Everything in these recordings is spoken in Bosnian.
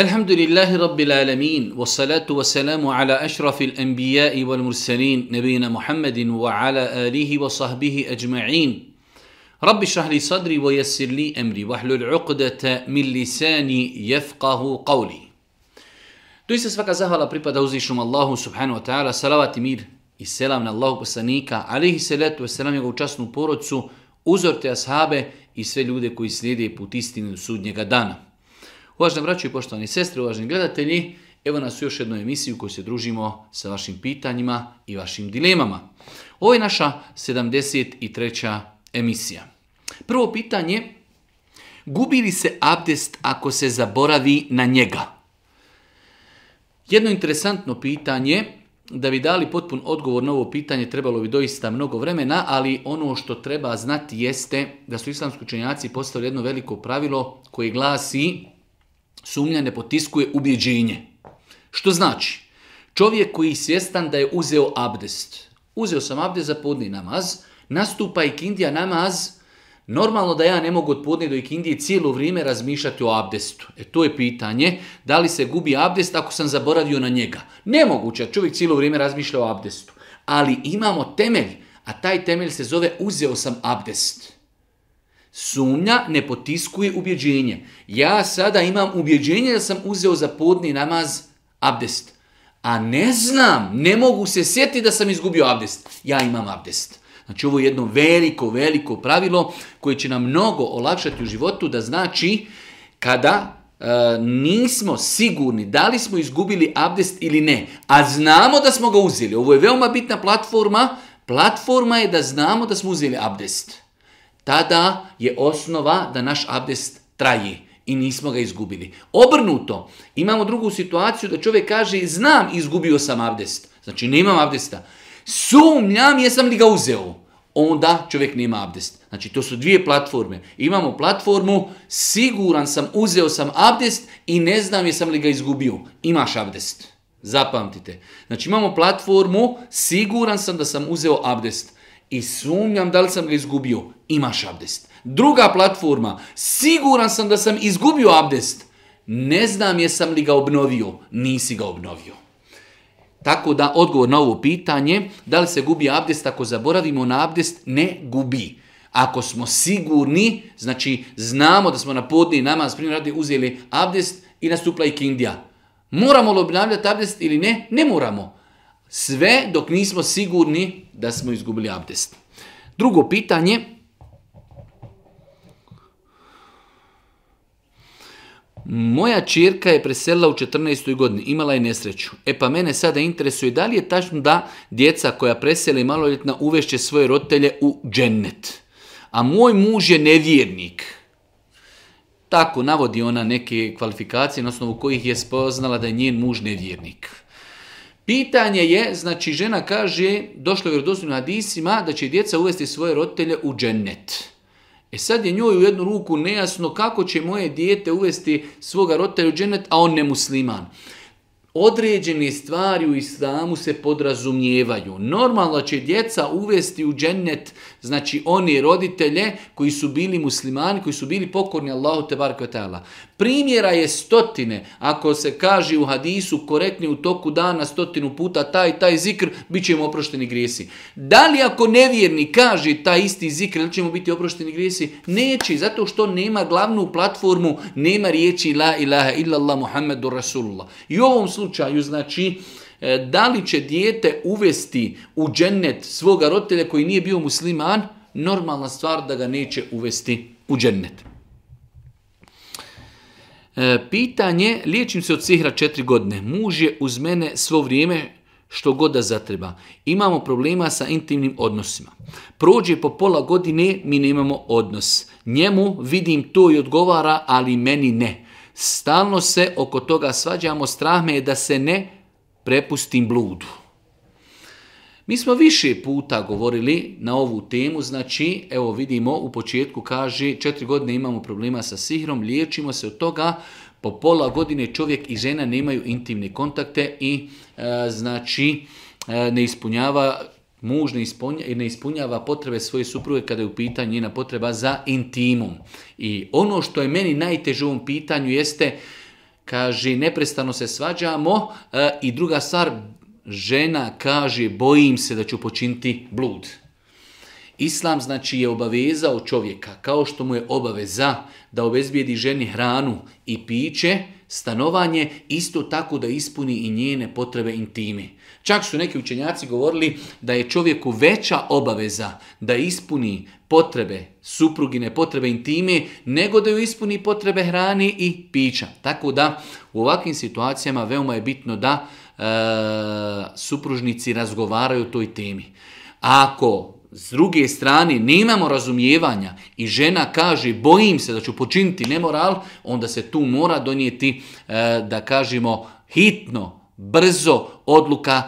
Elhamdülillahi Rabbil alemin ve salatu ve selamu ala eşrafil enbiyai vel murselin nebina Muhammedin ve ala alihi ve sahbihi ecma'in. Rabbi şrahli sadri ve yessirli emri ve hlul uqdete min lisani yefqahu To Doista svaka zahvala pripada uzvišom Allahu subhanahu wa ta'ala, salavat mir i selam na Allahu poslanika, alihi selatu ve selam njegovu časnu porodcu, uzor te ashabe i sve ljude koji slijede put istine do sudnjega dana. Uvaženi braći i poštovani sestre, uvaženi gledatelji, evo nas u još jednoj emisiji u kojoj se družimo sa vašim pitanjima i vašim dilemama. Ovo je naša 73. emisija. Prvo pitanje, gubi li se abdest ako se zaboravi na njega? Jedno interesantno pitanje, da bi dali potpun odgovor na ovo pitanje trebalo bi doista mnogo vremena, ali ono što treba znati jeste da su islamski učenjaci postavili jedno veliko pravilo koje glasi sumnja ne potiskuje ubjeđenje. Što znači? Čovjek koji je svjestan da je uzeo abdest. Uzeo sam abdest za podni namaz, nastupa ikindija namaz, Normalno da ja ne mogu od podne do ikindije cijelo vrijeme razmišljati o abdestu. E to je pitanje, da li se gubi abdest ako sam zaboravio na njega. Nemoguće, čovjek cijelo vrijeme razmišlja o abdestu. Ali imamo temelj, a taj temelj se zove uzeo sam abdest. Sumnja ne potiskuje ubjeđenje. Ja sada imam ubjeđenje da sam uzeo za podni namaz abdest. A ne znam, ne mogu se sjetiti da sam izgubio abdest. Ja imam abdest. Znači ovo je jedno veliko, veliko pravilo koje će nam mnogo olakšati u životu da znači kada e, nismo sigurni da li smo izgubili abdest ili ne, a znamo da smo ga uzeli. Ovo je veoma bitna platforma. Platforma je da znamo da smo uzeli abdest tada je osnova da naš abdest traji i nismo ga izgubili. Obrnuto, imamo drugu situaciju da čovjek kaže znam izgubio sam abdest, znači nemam abdesta, sumnjam jesam li ga uzeo, onda čovjek nema abdest. Znači to su dvije platforme. Imamo platformu siguran sam, uzeo sam abdest i ne znam jesam li ga izgubio. Imaš abdest. Zapamtite. Znači imamo platformu siguran sam da sam uzeo abdest i sumnjam da li sam ga izgubio, imaš abdest. Druga platforma, siguran sam da sam izgubio abdest, ne znam jesam li ga obnovio, nisi ga obnovio. Tako da odgovor na ovo pitanje, da li se gubi abdest ako zaboravimo na abdest, ne gubi. Ako smo sigurni, znači znamo da smo na podni namaz, primjer radi uzeli abdest i nastupla i kindija. Moramo li obnavljati abdest ili ne? Ne moramo. Sve dok nismo sigurni da smo izgubili abdest. Drugo pitanje. Moja čirka je preselila u 14. godini, imala je nesreću. E pa mene sada interesuje da li je tačno da djeca koja presele maloljetna uvešće svoje roditelje u džennet. A moj muž je nevjernik. Tako navodi ona neke kvalifikacije na osnovu kojih je spoznala da je njen muž nevjernik. Pitanje je, znači žena kaže, došlo je u hadisima, da će djeca uvesti svoje roditelje u džennet. E sad je njoj u jednu ruku nejasno kako će moje dijete uvesti svoga roditelja u džennet, a on ne musliman određene stvari u islamu se podrazumijevaju. Normalno će djeca uvesti u džennet, znači oni roditelje koji su bili muslimani, koji su bili pokorni Allahu te ta'ala. Primjera je stotine. Ako se kaže u hadisu korektni u toku dana stotinu puta taj taj zikr, bit ćemo oprošteni grijesi. Da li ako nevjerni kaže taj isti zikr, ili ćemo biti oprošteni grijesi? Neće, zato što nema glavnu platformu, nema riječi la ilaha illallah Muhammedu Rasulullah. I u ovom slučaju, znači, e, da li će dijete uvesti u džennet svoga roditelja koji nije bio musliman, normalna stvar da ga neće uvesti u džennet. E, pitanje, liječim se od sihra četiri godine, muž je uz mene svo vrijeme što god da zatreba. Imamo problema sa intimnim odnosima. Prođe po pola godine, mi nemamo odnos. Njemu vidim to i odgovara, ali meni ne. Stalno se oko toga svađamo, strah me je da se ne prepustim bludu. Mi smo više puta govorili na ovu temu, znači, evo vidimo, u početku kaže, četiri godine imamo problema sa sihrom, liječimo se od toga, po pola godine čovjek i žena nemaju intimne kontakte i, e, znači, e, ne ispunjava muž ne ispunjava potrebe svoje supruge kada je u pitanju njena potreba za intimom. I ono što je meni najteže u ovom pitanju jeste, kaže, neprestano se svađamo e, i druga stvar, žena kaže, bojim se da ću počiniti blud. Islam znači je obavezao čovjeka, kao što mu je obaveza da obezbijedi ženi hranu i piće, stanovanje, isto tako da ispuni i njene potrebe intime. Čak su neki učenjaci govorili da je čovjeku veća obaveza da ispuni potrebe, suprugine potrebe intime, nego da ju ispuni potrebe hrane i pića. Tako da u ovakvim situacijama veoma je bitno da e, supružnici razgovaraju o toj temi. Ako s druge strane nemamo razumijevanja i žena kaže bojim se da ću počiniti nemoral, onda se tu mora donijeti e, da kažemo hitno brzo odluka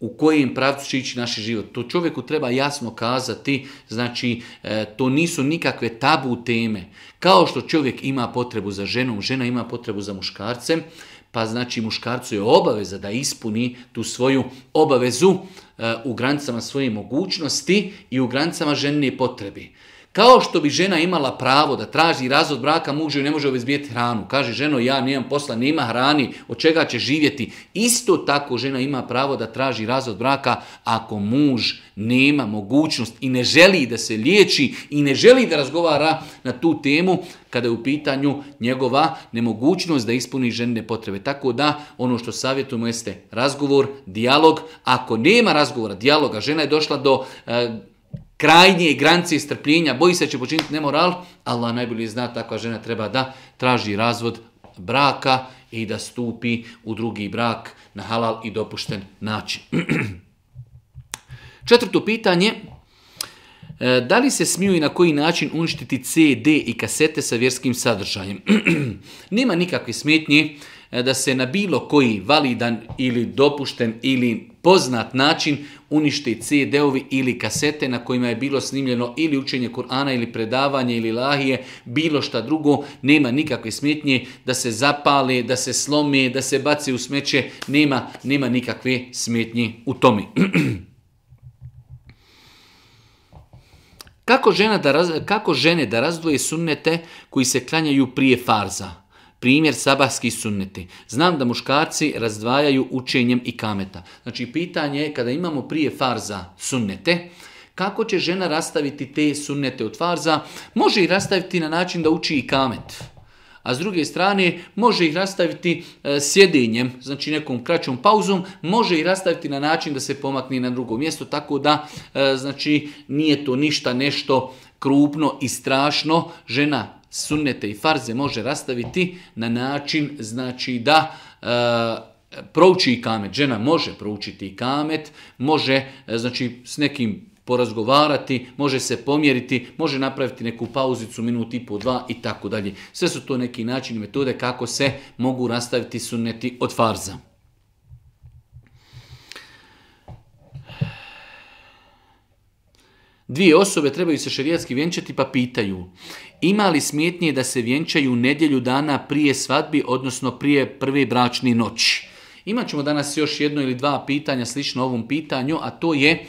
u kojem pravcu će ići naš život. To čovjeku treba jasno kazati, znači e, to nisu nikakve tabu teme. Kao što čovjek ima potrebu za ženom, žena ima potrebu za muškarcem, pa znači muškarcu je obaveza da ispuni tu svoju obavezu e, u granicama svoje mogućnosti i u granicama žene potrebi. Kao što bi žena imala pravo da traži razvod braka, muž ne može obezbijeti hranu. Kaže, ženo, ja nemam posla, nema hrani, od čega će živjeti. Isto tako žena ima pravo da traži razvod braka ako muž nema mogućnost i ne želi da se liječi i ne želi da razgovara na tu temu kada je u pitanju njegova nemogućnost da ispuni žene potrebe. Tako da ono što savjetujemo jeste razgovor, dijalog. Ako nema razgovora, dijaloga, žena je došla do... Eh, krajnje granice strpljenja, boji se će počiniti nemoral, Allah najbolje zna takva žena treba da traži razvod braka i da stupi u drugi brak na halal i dopušten način. Četvrto pitanje, e, da li se smiju i na koji način uništiti CD i kasete sa vjerskim sadržajem? Nema nikakve smetnje e, da se na bilo koji validan ili dopušten ili poznat način uništi CD-ovi ili kasete na kojima je bilo snimljeno ili učenje Kur'ana ili predavanje ili lahije, bilo šta drugo, nema nikakve smetnje da se zapale, da se slome, da se baci u smeće, nema, nema nikakve smetnje u tome. kako, žena da kako žene da razdvoje sunnete koji se klanjaju prije farza? Primjer sabahski sunneti. Znam da muškarci razdvajaju učenjem i kameta. Znači pitanje je kada imamo prije farza sunnete, kako će žena rastaviti te sunnete od farza? Može ih rastaviti na način da uči i kamet. A s druge strane, može ih rastaviti e, sjedinjem, znači nekom kraćom pauzom, može ih rastaviti na način da se pomakne na drugo mjesto, tako da e, znači nije to ništa nešto krupno i strašno. Žena sunnete i farze može rastaviti na način znači da e, prouči i kamet. Žena može proučiti i kamet, može e, znači s nekim porazgovarati, može se pomjeriti, može napraviti neku pauzicu minut i po dva i tako dalje. Sve su to neki načini metode kako se mogu rastaviti sunneti od farza. Dvije osobe trebaju se šerijatski vjenčati pa pitaju ima li smjetnije da se vjenčaju nedjelju dana prije svadbi, odnosno prije prve bračni noći? Imaćemo danas još jedno ili dva pitanja slično ovom pitanju, a to je e,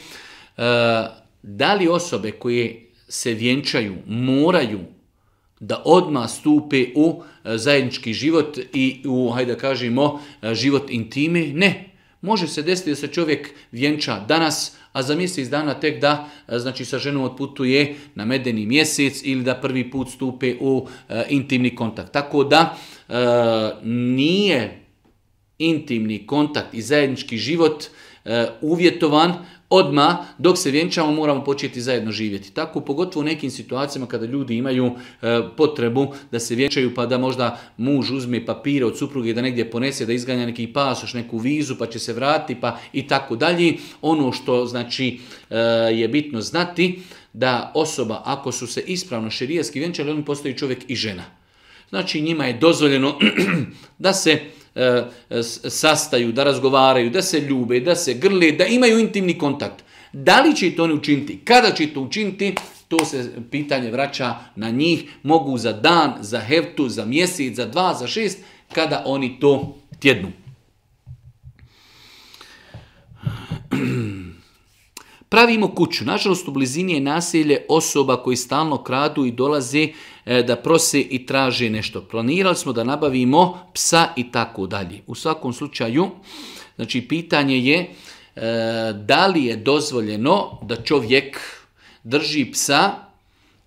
da li osobe koje se vjenčaju moraju da odmah stupe u e, zajednički život i u, hajde da kažemo, e, život intime? Ne. Može se desiti da se čovjek vjenča danas, a za mjesec dana tek da e, znači sa ženom otputuje na medeni mjesec ili da prvi put stupe u e, intimni kontakt. Tako da e, nije intimni kontakt i zajednički život E, uvjetovan, odma dok se vjenčamo moramo početi zajedno živjeti. Tako pogotovo u nekim situacijama kada ljudi imaju e, potrebu da se vjenčaju pa da možda muž uzme papire od supruge da negdje ponese da izganja neki pasoš, neku vizu pa će se vratiti pa i tako dalje. Ono što znači e, je bitno znati da osoba ako su se ispravno širijaski vjenčali oni postaju čovjek i žena. Znači njima je dozvoljeno da se E, sastaju, da razgovaraju, da se ljube, da se grle, da imaju intimni kontakt. Da li će to oni učiniti? Kada će to učiniti? To se pitanje vraća na njih. Mogu za dan, za heftu, za mjesec, za dva, za šest, kada oni to tjednu. Pravimo kuću. Nažalost, u blizini je nasilje osoba koji stalno kradu i dolaze E, da prosi i traži nešto. Planirali smo da nabavimo psa i tako dalje. U svakom slučaju, znači pitanje je e, da li je dozvoljeno da čovjek drži psa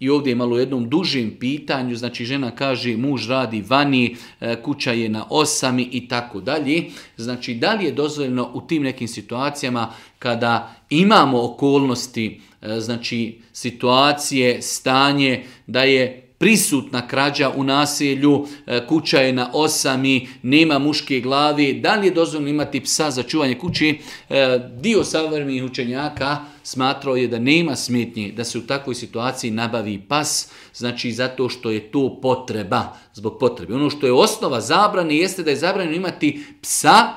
i ovdje je malo u jednom dužim pitanju, znači žena kaže muž radi vani, e, kuća je na osami i tako dalje. Znači da li je dozvoljeno u tim nekim situacijama kada imamo okolnosti, znači situacije, stanje da je prisutna krađa u naselju, e, kuća je na osami, nema muške glavi, da li je dozvoljeno imati psa za čuvanje kući? E, dio savremenih učenjaka smatrao je da nema smetnje da se u takvoj situaciji nabavi pas, znači zato što je to potreba, zbog potrebe. Ono što je osnova zabrane jeste da je zabranjeno imati psa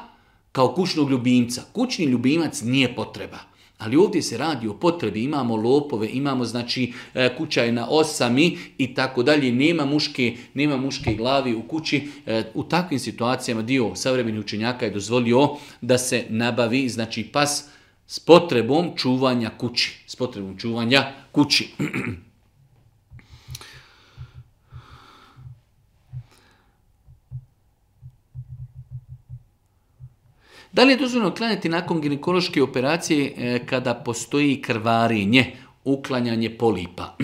kao kućnog ljubimca. Kućni ljubimac nije potreba. Ali ovdje se radi o potrebi, imamo lopove, imamo znači e, kuća je na osami i tako dalje, nema muške, nema muške glavi u kući. E, u takvim situacijama dio savremeni učenjaka je dozvolio da se nabavi znači pas s potrebom čuvanja kući, s potrebom čuvanja kući. Da li je dozvoljeno klanjati nakon ginekološke operacije e, kada postoji krvarinje, uklanjanje polipa?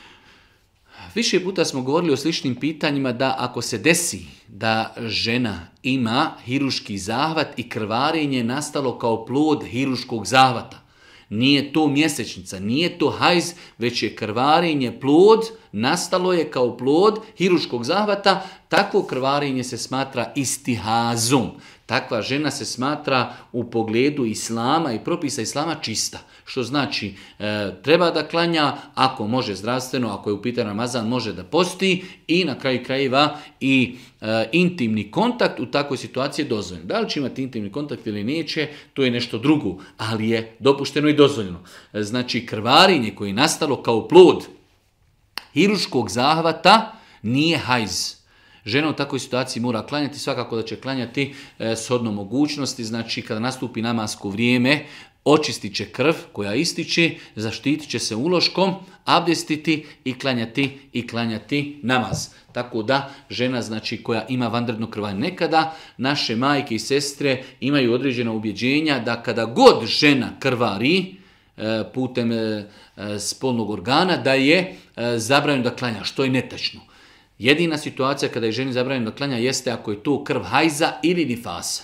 Više puta smo govorili o sličnim pitanjima da ako se desi da žena ima hiruški zahvat i krvarenje nastalo kao plod hiruškog zahvata, nije to mjesečnica, nije to hajz, već je krvarenje plod nastalo je kao plod hiruškog zahvata, takvo krvarenje se smatra istihazom. Takva žena se smatra u pogledu islama i propisa islama čista. Što znači, e, treba da klanja, ako može zdravstveno, ako je upitan Ramazan, može da posti i na kraju krajeva i e, intimni kontakt u takvoj situaciji je dozvoljen. Da li će imati intimni kontakt ili neće, to je nešto drugo, ali je dopušteno i dozvoljeno. E, znači, krvarinje koje je nastalo kao plod hiruškog zahvata nije hajz. Žena u takvoj situaciji mora klanjati, svakako da će klanjati e, shodno mogućnosti, znači kada nastupi namasko vrijeme, očistit će krv koja ističe, zaštitit će se uloškom, abdestiti i klanjati i klanjati namaz. Tako da žena znači koja ima vanredno krvanje nekada, naše majke i sestre imaju određena ubjeđenja da kada god žena krvari e, putem e, e, spolnog organa, da je E, zabranjeno da klanja, što je netačno. Jedina situacija kada je ženi zabranjeno da klanja jeste ako je to krv hajza ili nifasa.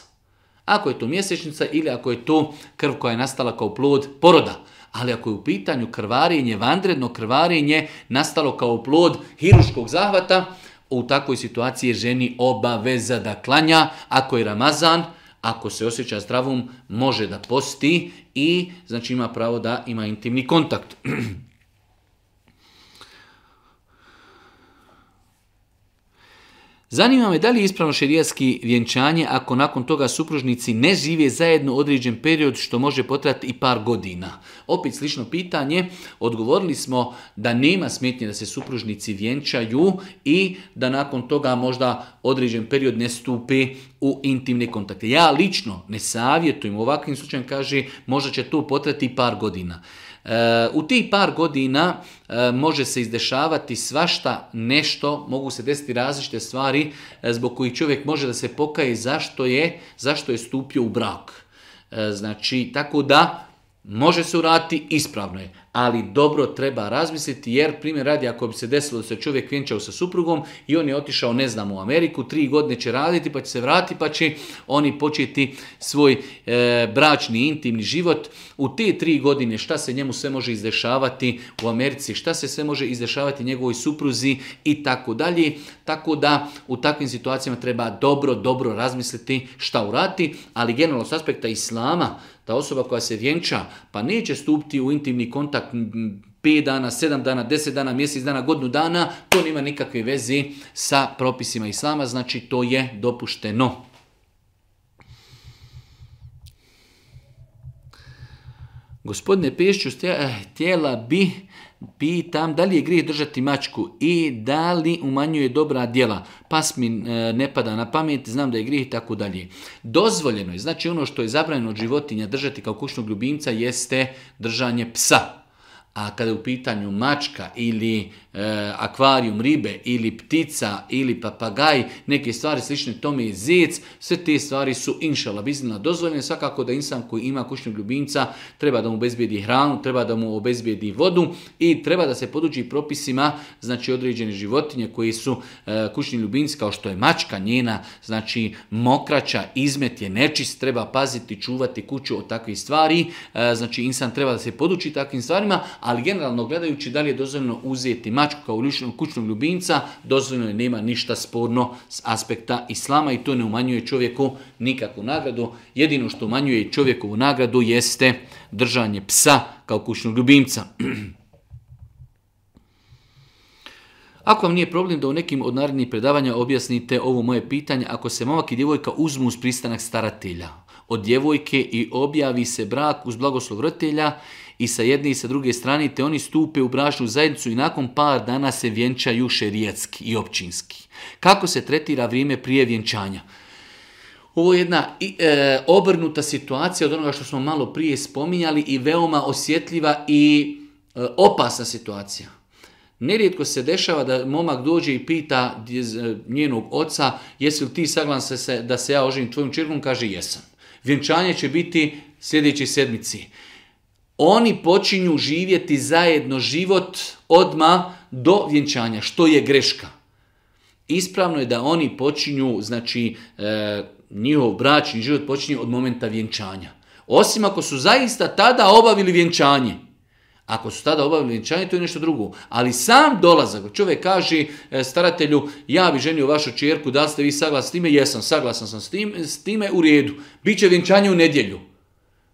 Ako je to mjesečnica ili ako je to krv koja je nastala kao plod poroda. Ali ako je u pitanju krvarenje, vanredno krvarenje nastalo kao plod hiruškog zahvata, u takvoj situaciji je ženi obaveza da klanja. Ako je Ramazan, ako se osjeća zdravom, može da posti i znači ima pravo da ima intimni kontakt. Zanima me da li je ispravno šerijatski vjenčanje ako nakon toga supružnici ne žive zajedno određen period što može potrati i par godina. Opet slično pitanje, odgovorili smo da nema smetnje da se supružnici vjenčaju i da nakon toga možda određen period ne stupi u intimne kontakte. Ja lično ne savjetujem u ovakvim slučajem kaže možda će to potrati par godina. E, u tih par godina e, može se izdešavati svašta nešto, mogu se desiti različite stvari e, zbog kojih čovjek može da se pokaje zašto je, zašto je stupio u brak. Znači, tako da može se uraditi ispravno je ali dobro treba razmisliti jer primjer radi ako bi se desilo da se čovjek vjenčao sa suprugom i on je otišao ne znam u Ameriku, tri godine će raditi pa će se vratiti pa će oni početi svoj e, bračni intimni život. U te tri godine šta se njemu sve može izdešavati u Americi, šta se sve može izdešavati njegovoj supruzi i tako dalje. Tako da u takvim situacijama treba dobro, dobro razmisliti šta urati, ali generalno s aspekta islama, ta osoba koja se vjenča pa neće stupiti u intimni kontakt kontakt 5 dana, 7 dana, 10 dana, mjesec dana, godinu dana, to nema nikakve vezi sa propisima islama, znači to je dopušteno. Gospodine Pešću, tijela eh, bi, pitam, da li je grijeh držati mačku i da li umanjuje dobra djela? Pas mi eh, ne pada na pamet, znam da je grijeh i tako dalje. Dozvoljeno je, znači ono što je zabranjeno od životinja držati kao kućnog ljubimca jeste držanje psa a kada je u pitanju mačka ili e, akvarijum ribe ili ptica ili papagaj, neke stvari slične tome i zec, sve te stvari su inšala biznila dozvoljene. Svakako da insan koji ima kućnog ljubimca treba da mu obezbijedi hranu, treba da mu obezbijedi vodu i treba da se poduđi propisima znači određene životinje koji su e, kućni ljubimci kao što je mačka njena, znači mokraća, izmet je nečist, treba paziti, čuvati kuću od takvih stvari. E, znači insan treba da se poduči takvim stvarima, ali generalno gledajući da li je dozvoljeno uzeti mačku kao ličnog kućnog ljubimca, dozvoljeno je nema ništa sporno s aspekta islama i to ne umanjuje čovjeku nikakvu nagradu. Jedino što umanjuje čovjekovu nagradu jeste držanje psa kao kućnog ljubimca. Ako vam nije problem da u nekim od narednih predavanja objasnite ovo moje pitanje, ako se momak i djevojka uzmu uz pristanak staratelja od djevojke i objavi se brak uz blagoslov roditelja i sa jedne i sa druge strane, te oni stupe u bračnu zajednicu i nakon par dana se vjenčaju šerijetski i općinski. Kako se tretira vrijeme prije vjenčanja? Ovo je jedna e, obrnuta situacija od onoga što smo malo prije spominjali i veoma osjetljiva i e, opasna situacija. Nerijetko se dešava da momak dođe i pita e, njenog oca jesi li ti saglan se da se ja oženim tvojim čirkom? Kaže jesam. Vjenčanje će biti sljedeći sedmici oni počinju živjeti zajedno život odma do vjenčanja, što je greška. Ispravno je da oni počinju, znači e, njihov bračni život počinje od momenta vjenčanja. Osim ako su zaista tada obavili vjenčanje. Ako su tada obavili vjenčanje, to je nešto drugo. Ali sam dolazak, čovjek kaže e, staratelju, ja bi želio vašu čerku, da ste vi saglasni s time? Jesam, saglasan sam s time, s time u redu. Biće vjenčanje u nedjelju.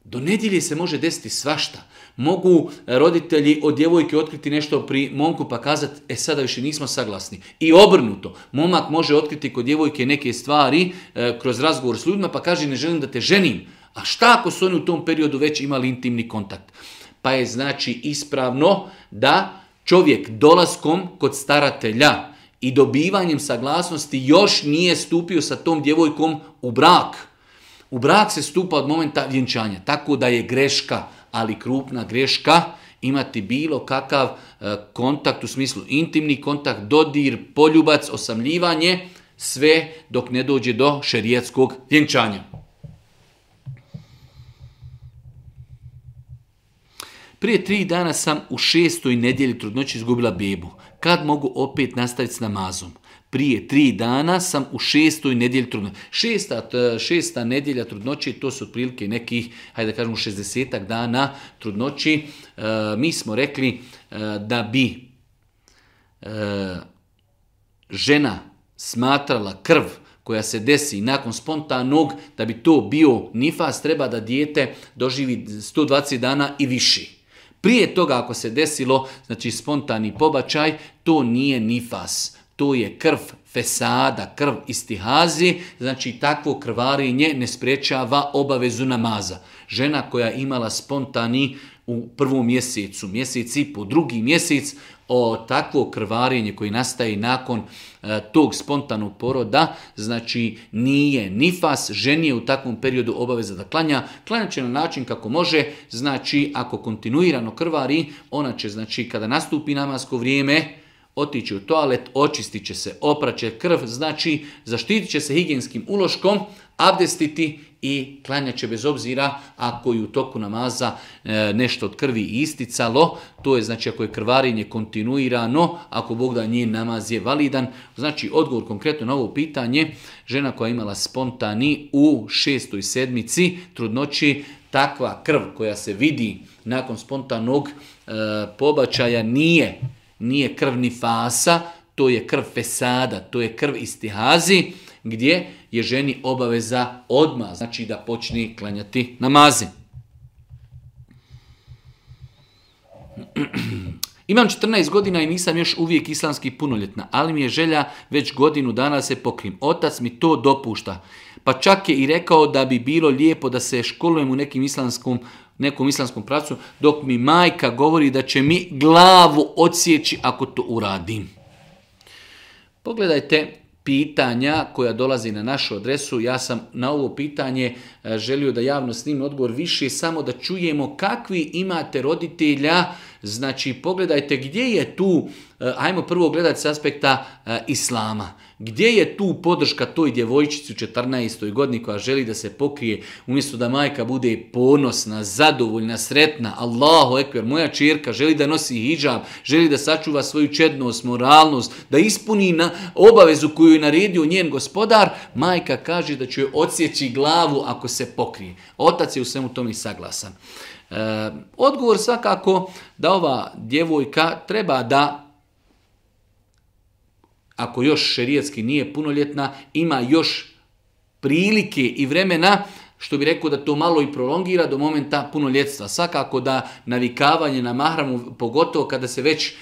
Do nedjelje se može desiti svašta. Mogu e, roditelji od djevojke otkriti nešto pri momku pa kazati, e sada više nismo saglasni. I obrnuto, momak može otkriti kod djevojke neke stvari e, kroz razgovor s ljudima pa kaže ne želim da te ženim. A šta ako su oni u tom periodu već imali intimni kontakt? Pa je znači ispravno da čovjek dolaskom kod staratelja i dobivanjem saglasnosti još nije stupio sa tom djevojkom u brak u brak se stupa od momenta vjenčanja, tako da je greška, ali krupna greška, imati bilo kakav e, kontakt u smislu intimni kontakt, dodir, poljubac, osamljivanje, sve dok ne dođe do šerijetskog vjenčanja. Prije tri dana sam u šestoj nedjelji trudnoći izgubila bebu. Kad mogu opet nastaviti s namazom? prije tri dana sam u šestoj nedjelji trudnoće. Šesta, šesta nedjelja trudnoće, to su otprilike nekih, hajde da kažemo, šestdesetak dana trudnoći. E, mi smo rekli e, da bi e, žena smatrala krv koja se desi nakon spontanog, da bi to bio nifas, treba da dijete doživi 120 dana i više. Prije toga ako se desilo, znači spontani pobačaj, to nije nifas to je krv fesada, krv istihazi, znači takvo krvarenje ne spriječava obavezu namaza. Žena koja je imala spontani u prvom mjesecu, mjeseci po drugi mjesec, o takvo krvarenje koji nastaje nakon e, tog spontanog poroda, znači nije nifas, ženi je u takvom periodu obaveza da klanja, Klanja će na način kako može, znači ako kontinuirano krvari, ona će znači kada nastupi namasko vrijeme, otići u toalet, očistit će se, opraće krv, znači zaštitit će se higijenskim uloškom, abdestiti i klanjat će bez obzira ako je u toku namaza e, nešto od krvi isticalo, to je znači ako je krvarinje kontinuirano, ako Bog da nije namaz je validan. Znači odgovor konkretno na ovo pitanje, žena koja je imala spontani u šestoj sedmici trudnoći, takva krv koja se vidi nakon spontanog e, pobačaja nije nije krv fasa, to je krv fesada, to je krv istihazi, gdje je ženi obaveza odmah, znači da počne klanjati namazi. Imam 14 godina i nisam još uvijek islamski punoljetna, ali mi je želja već godinu dana se pokrim. Otac mi to dopušta. Pa čak je i rekao da bi bilo lijepo da se školujem u nekim islamskom nekom islamskom pravcu, dok mi majka govori da će mi glavu odsjeći ako to uradim. Pogledajte pitanja koja dolazi na našu adresu. Ja sam na ovo pitanje e, želio da javno snim odgovor više, samo da čujemo kakvi imate roditelja. Znači, pogledajte gdje je tu, e, ajmo prvo gledati s aspekta e, islama. Gdje je tu podrška toj djevojčici u 14. godini koja želi da se pokrije, umjesto da majka bude ponosna, zadovoljna, sretna, Allahu ekber, moja čirka želi da nosi hijab, želi da sačuva svoju čednost, moralnost, da ispuni na obavezu koju je naredio njen gospodar, majka kaže da će joj odsjeći glavu ako se pokrije. Otac je u svemu tome saglasan. E, odgovor svakako da ova djevojka treba da ako još šerijetski nije punoljetna, ima još prilike i vremena što bi rekao da to malo i prolongira do momenta punoljetstva. Svakako da navikavanje na mahramu, pogotovo kada se već e,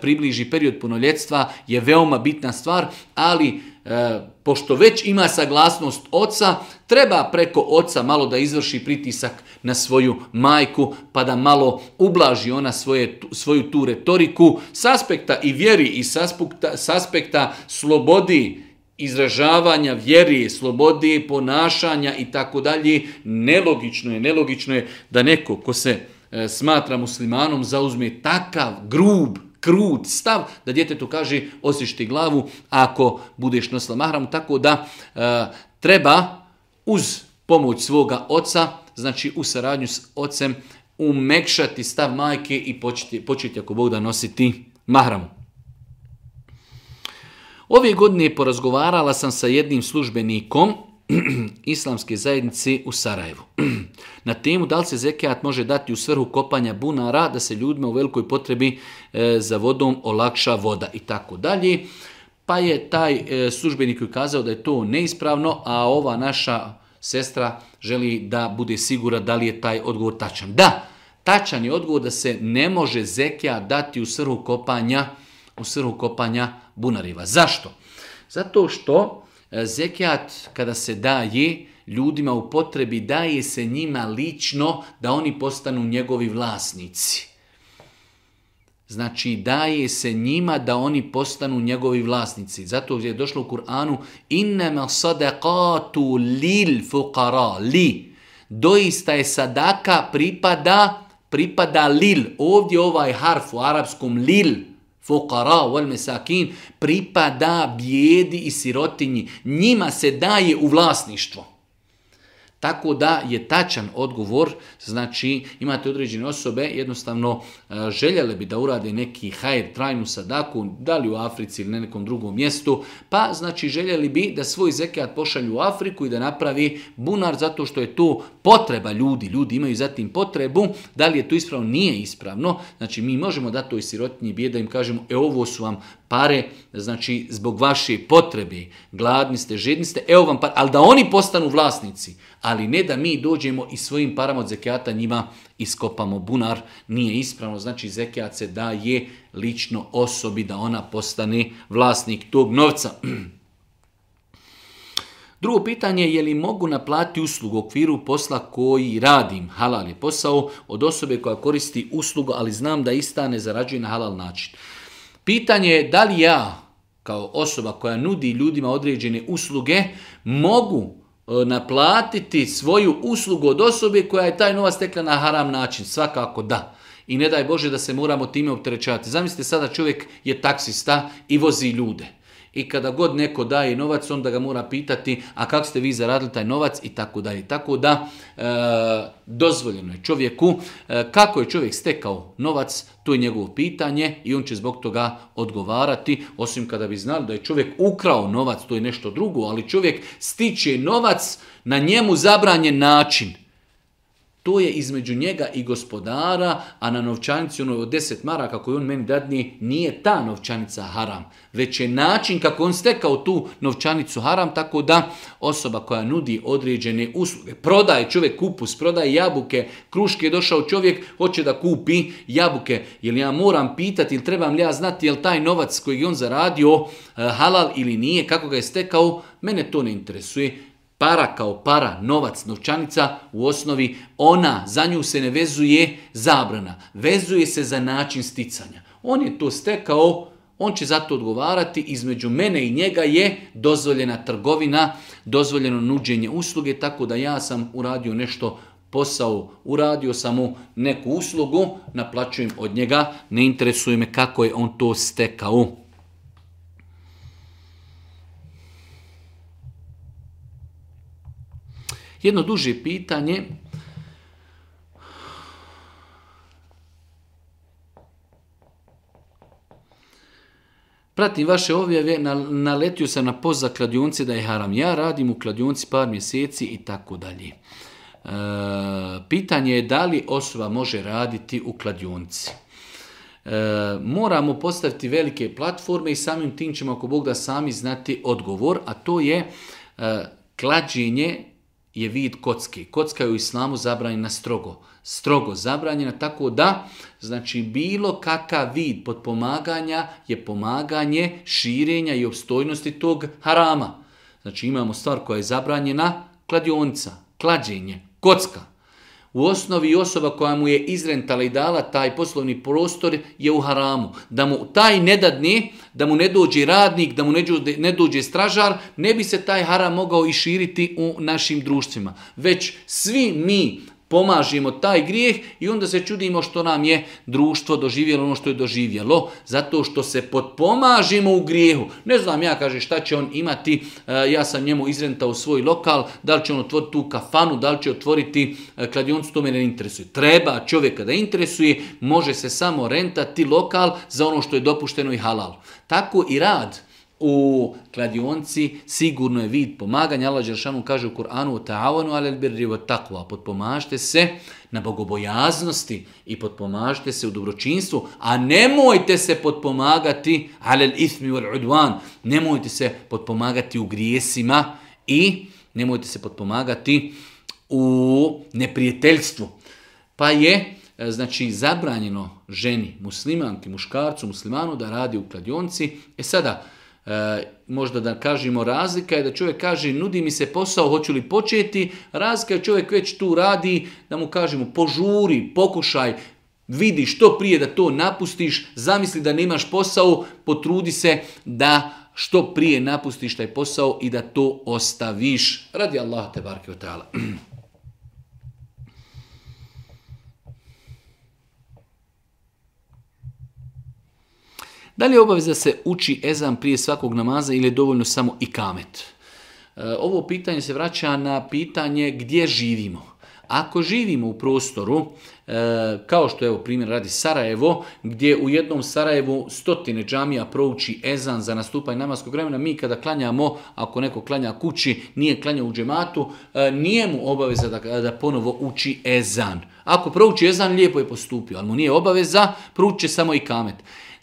približi period punoljetstva, je veoma bitna stvar, ali e, pošto već ima saglasnost oca, treba preko oca malo da izvrši pritisak na svoju majku, pa da malo ublaži ona svoje, svoju tu retoriku. S aspekta i vjeri i s s aspekta slobodi izražavanja vjeri, slobode, ponašanja i tako dalje, nelogično je, nelogično je da neko ko se e, smatra muslimanom zauzme takav grub, krut stav da djetetu kaže osješti glavu ako budeš nosila mahram, tako da e, treba uz pomoć svoga oca, znači u saradnju s ocem, umekšati stav majke i početi, ako Bog da nositi mahramu. Ove godine porazgovarala sam sa jednim službenikom islamske zajednice u Sarajevu. Na temu da li se zekijat može dati u svrhu kopanja bunara da se ljudima u velikoj potrebi e, za vodom olakša voda i tako dalje. Pa je taj e, službenik ukazao da je to neispravno, a ova naša sestra želi da bude sigura da li je taj odgovor tačan. Da, tačan je odgovor da se ne može zekijat dati u svrhu kopanja u svrhu kopanja bunariva. Zašto? Zato što e, zekijat kada se daje ljudima u potrebi, daje se njima lično da oni postanu njegovi vlasnici. Znači daje se njima da oni postanu njegovi vlasnici. Zato je došlo u Kur'anu innama sadaqatu lil fuqara li. Doista je sadaka pripada pripada lil. Ovdje ovaj harf u arapskom lil fukara wal mesakin, pripada bijedi i sirotinji. Njima se daje u vlasništvo. Tako da je tačan odgovor, znači imate određene osobe, jednostavno e, željele bi da urade neki hajr trajnu sadaku, da li u Africi ili na nekom drugom mjestu, pa znači željeli bi da svoj zekat pošalju u Afriku i da napravi bunar zato što je to potreba ljudi, ljudi imaju zatim potrebu, da li je to ispravno, nije ispravno, znači mi možemo dati toj sirotinji da im kažemo, e ovo su vam pare, znači zbog vaše potrebe, gladni ste, žedni ste, evo vam par, ali da oni postanu vlasnici, ali ne da mi dođemo i svojim parama od zekijata njima iskopamo bunar, nije ispravno, znači zekijat se daje lično osobi da ona postane vlasnik tog novca. Drugo pitanje je li mogu naplati uslugu u okviru posla koji radim, halal je posao, od osobe koja koristi uslugu, ali znam da ista ne zarađuje na halal način. Pitanje je da li ja, kao osoba koja nudi ljudima određene usluge, mogu e, naplatiti svoju uslugu od osobe koja je taj novac stekla na haram način. Svakako da. I ne daj Bože da se moramo time opterećati. Zamislite sada čovjek je taksista i vozi ljude. I kada god neko daje novac, onda ga mora pitati, a kako ste vi zaradili taj novac i tako dalje. Tako da, e, dozvoljeno je čovjeku, e, kako je čovjek stekao novac, to je njegovo pitanje i on će zbog toga odgovarati, osim kada bi znali da je čovjek ukrao novac, to je nešto drugo, ali čovjek stiče novac na njemu zabranjen način to je između njega i gospodara, a na novčanici ono od 10 maraka koju on meni dadni nije ta novčanica haram, već je način kako on stekao tu novčanicu haram, tako da osoba koja nudi određene usluge, prodaje čovjek kupus, prodaje jabuke, kruške je došao čovjek, hoće da kupi jabuke, jer ja moram pitati ili trebam li ja znati jel taj novac koji je on zaradio eh, halal ili nije, kako ga je stekao, mene to ne interesuje. Para kao para, novac, novčanica u osnovi ona, za nju se ne vezuje zabrana, vezuje se za način sticanja. On je to stekao, on će zato odgovarati, između mene i njega je dozvoljena trgovina, dozvoljeno nuđenje usluge, tako da ja sam uradio nešto posao, uradio sam mu neku uslugu, naplaćujem od njega, ne interesuje me kako je on to stekao. Jedno duže pitanje. Pratim vaše objave, naletio sam na post za kladionce da je haram. Ja radim u kladionci par mjeseci i tako dalje. E, pitanje je da li osoba može raditi u kladionci. E, moramo postaviti velike platforme i samim tim ćemo ako Bog da sami znati odgovor, a to je e, klađenje je vid kocki. Kocka je u islamu zabranjena strogo. Strogo zabranjena tako da, znači bilo kakav vid podpomaganja je pomaganje širenja i obstojnosti tog harama. Znači imamo stvar koja je zabranjena, kladionica, klađenje, kocka. U osnovi osoba koja mu je izrentala i dala taj poslovni prostor je u haramu. Da mu taj nedadni, da mu ne dođe radnik, da mu ne dođe stražar, ne bi se taj haram mogao i širiti u našim društvima. Već svi mi Pomažimo taj grijeh i onda se čudimo što nam je društvo doživjelo ono što je doživjelo, zato što se potpomažimo u grijehu. Ne znam ja, kaže, šta će on imati, e, ja sam njemu izrentao svoj lokal, da li će on otvoriti tu kafanu, da li će otvoriti e, kladioncu, to me ne interesuje. Treba čovjeka da interesuje, može se samo rentati lokal za ono što je dopušteno i halal. Tako i rad u kladionci sigurno je vid pomaganja. Allah kaže u Kur'anu o ta'avanu alel birri takva. Potpomažite se na bogobojaznosti i potpomažite se u dobročinstvu, a nemojte se potpomagati alel ismi wal udvan. Nemojte se potpomagati u grijesima i nemojte se potpomagati u neprijateljstvu. Pa je e, znači zabranjeno ženi, muslimanki, muškarcu, muslimanu da radi u kladionci. E sada, E, možda da kažemo razlika je da čovjek kaže nudi mi se posao, hoću li početi, razlika je čovjek već tu radi, da mu kažemo požuri, pokušaj, vidi što prije da to napustiš, zamisli da nemaš posao, potrudi se da što prije napustiš taj posao i da to ostaviš. Radi Allah te barke Da li je obaveza da se uči ezan prije svakog namaza ili je dovoljno samo i kamet? E, ovo pitanje se vraća na pitanje gdje živimo. Ako živimo u prostoru, e, kao što evo primjer radi Sarajevo, gdje u jednom Sarajevu stotine džamija prouči ezan za nastupanje namaskog vremena, mi kada klanjamo, ako neko klanja kući, nije klanjao u džematu, e, nije mu obaveza da, da ponovo uči ezan. Ako prouči ezan, lijepo je postupio, ali mu nije obaveza, prouči samo i kamet.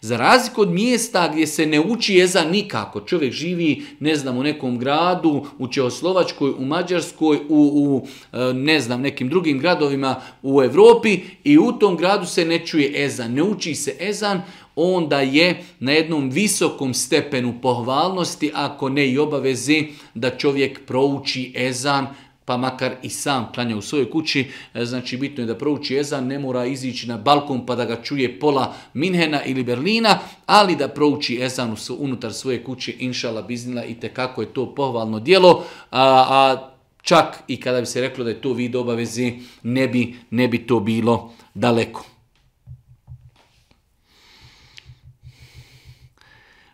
Za razliku od mjesta gdje se ne uči jeza nikako, čovjek živi, ne znam, u nekom gradu, u Čeoslovačkoj, u Mađarskoj, u, u e, ne znam, nekim drugim gradovima u Europi i u tom gradu se ne čuje ezan, ne uči se ezan, onda je na jednom visokom stepenu pohvalnosti, ako ne i obavezi, da čovjek prouči ezan pa makar i sam klanja u svojoj kući, e, znači bitno je da prouči ezan, ne mora izići na balkon pa da ga čuje pola Minhena ili Berlina, ali da prouči ezan unutar svoje kuće, inšala biznila i kako je to pohvalno djelo, a, a čak i kada bi se reklo da je to vid obavezi, ne bi, ne bi to bilo daleko.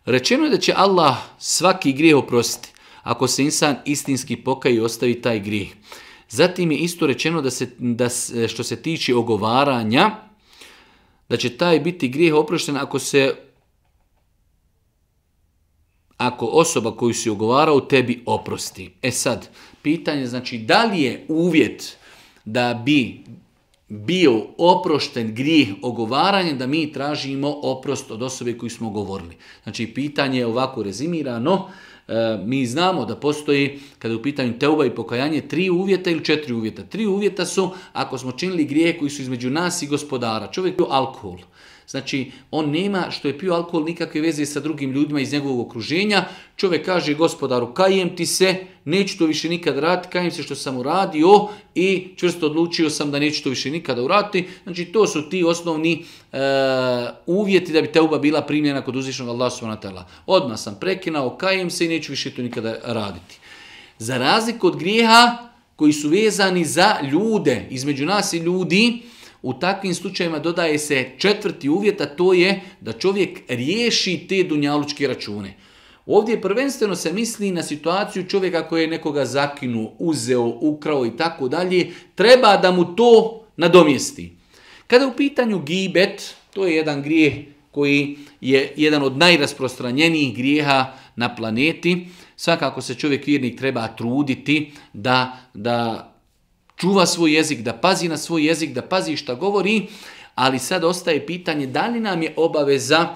Rečeno je da će Allah svaki grijeh oprostiti ako se insan istinski pokaje i ostavi taj grih. Zatim je isto rečeno da se, da, što se tiče ogovaranja, da će taj biti grijeh oprošten ako se ako osoba koju si ogovarao tebi oprosti. E sad, pitanje znači da li je uvjet da bi bio oprošten grijeh ogovaranja da mi tražimo oprost od osobe koju smo govorili. Znači pitanje je ovako rezimirano, E, mi znamo da postoji, kada je u pitanju teuba i pokajanje, tri uvjeta ili četiri uvjeta. Tri uvjeta su ako smo činili grije koji su između nas i gospodara. Čovjek je alkohol. Znači, on nema što je pio alkohol nikakve veze sa drugim ljudima iz njegovog okruženja. Čovjek kaže gospodaru, kajem ti se, neću to više nikad raditi, kajem se što sam uradio i čvrsto odlučio sam da neću to više nikada uraditi. Znači, to su ti osnovni eh, uvjeti da bi uba bila primljena kod uzvišnog Allah subhanahu Odmah sam prekinao, kajem se i neću više to nikada raditi. Za razliku od grijeha koji su vezani za ljude, između nas i ljudi, u takvim slučajevima dodaje se četvrti uvjet, a to je da čovjek riješi te dunjalučke račune. Ovdje prvenstveno se misli na situaciju čovjeka koji je nekoga zakinuo, uzeo, ukrao i tako dalje, treba da mu to nadomjesti. Kada u pitanju gibet, to je jedan grijeh koji je jedan od najrasprostranjenijih grijeha na planeti, svakako se čovjek vjernik treba truditi da, da čuva svoj jezik, da pazi na svoj jezik, da pazi šta govori, ali sad ostaje pitanje da li nam je obaveza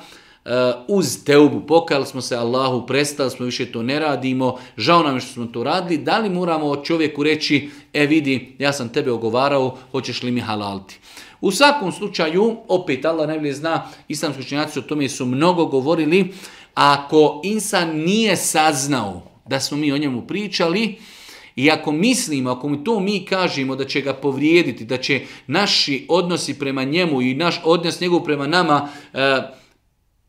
Uh, uz teubu, pokajali smo se Allahu, prestali smo, više to ne radimo, žao nam je što smo to radili, da li moramo čovjeku reći, e vidi, ja sam tebe ogovarao, hoćeš li mi halalti? U svakom slučaju, opet Allah najbolje zna, islamski učinjaci o tome su mnogo govorili, ako insan nije saznao da smo mi o njemu pričali, i ako mislimo, ako mu to mi kažemo da će ga povrijediti, da će naši odnosi prema njemu i naš odnos njegov prema nama e,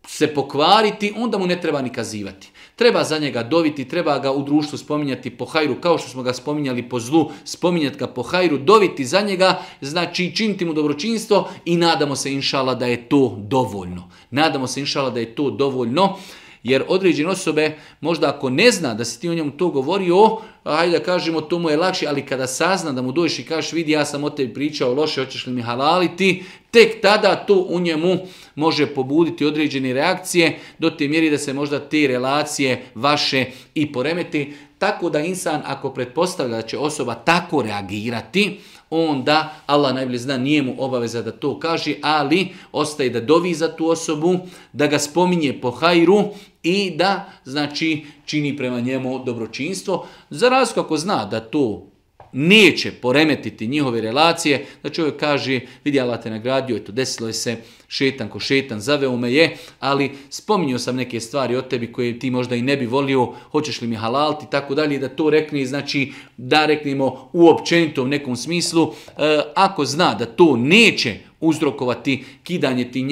se pokvariti, onda mu ne treba ni kazivati. Treba za njega doviti, treba ga u društvu spominjati po hajru, kao što smo ga spominjali po zlu, spominjati ga po hajru, doviti za njega, znači činiti mu dobročinstvo i nadamo se inšala da je to dovoljno. Nadamo se inšala da je to dovoljno. Jer određene osobe, možda ako ne zna da si ti o njemu to govorio, ajde da kažemo to mu je lakše, ali kada sazna da mu dođeš i kažeš vidi ja sam o tebi pričao loše, hoćeš li mi halaliti, tek tada to u njemu može pobuditi određene reakcije do te mjeri da se možda te relacije vaše i poremeti. Tako da insan ako pretpostavlja da će osoba tako reagirati, onda Allah najbolje zna nije mu obaveza da to kaže, ali ostaje da dovi za tu osobu, da ga spominje po hajru i da znači čini prema njemu dobročinstvo. Za razliku ako zna da to neće poremetiti njihove relacije, da čovjek kaže, vidi Allah te nagradio, eto desilo je se, šetan ko šetan, zaveo me je, ali spominjao sam neke stvari o tebi koje ti možda i ne bi volio, hoćeš li mi halalti, tako dalje, da to rekne, znači da reknemo u općenitom nekom smislu, e, ako zna da to neće uzrokovati kidanje ti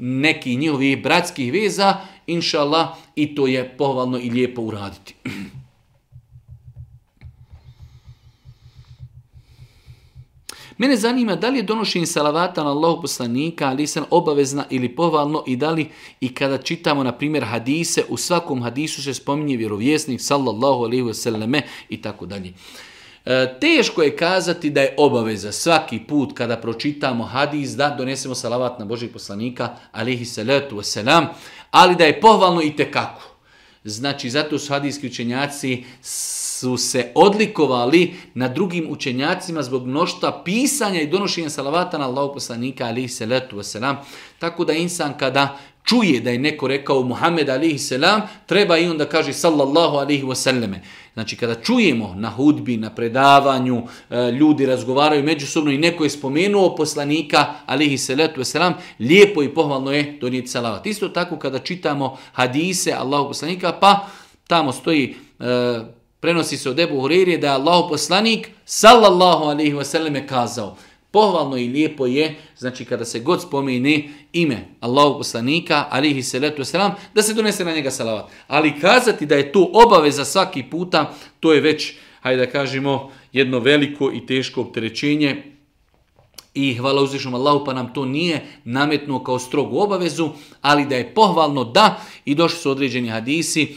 nekih, njihovih bratskih veza, Allah, i to je pohvalno i lijepo uraditi. Mene zanima da li je donošenje salavata na Allahog poslanika, ali sam obavezna ili povalno, i da li i kada čitamo, na primjer, hadise, u svakom hadisu se spominje vjerovjesnik, sallallahu alaihi wasallame i tako dalje. E, teško je kazati da je obaveza svaki put kada pročitamo hadis da donesemo salavat na Božeg poslanika, alaihi salatu wasalam, ali da je pohvalno i tekako. Znači, zato su hadijski učenjaci su se odlikovali na drugim učenjacima zbog mnošta pisanja i donošenja salavata na Allahog poslanika alihi salatu wasalam. Tako da insan kada čuje da je neko rekao Muhammed alihi salam, treba i onda kaže sallallahu alihi wasallame. Znači kada čujemo na hudbi, na predavanju, e, ljudi razgovaraju međusobno i neko je spomenuo poslanika, alihi salatu wasalam, lijepo i pohvalno je donijeti salavat. Isto tako kada čitamo hadise Allahu poslanika, pa tamo stoji, e, prenosi se od Ebu Huriri da je Allahu poslanik, sallallahu alihi wasalam, je kazao. Pohvalno i lijepo je, znači kada se god spomeni ime Allahu poslanika, alihi salatu wasalam, da se donese na njega salavat. Ali kazati da je to obaveza svaki puta, to je već, hajde da kažemo, jedno veliko i teško opterećenje. I hvala uzvišom Allahu pa nam to nije nametno kao strogu obavezu, ali da je pohvalno da i došli su određeni hadisi,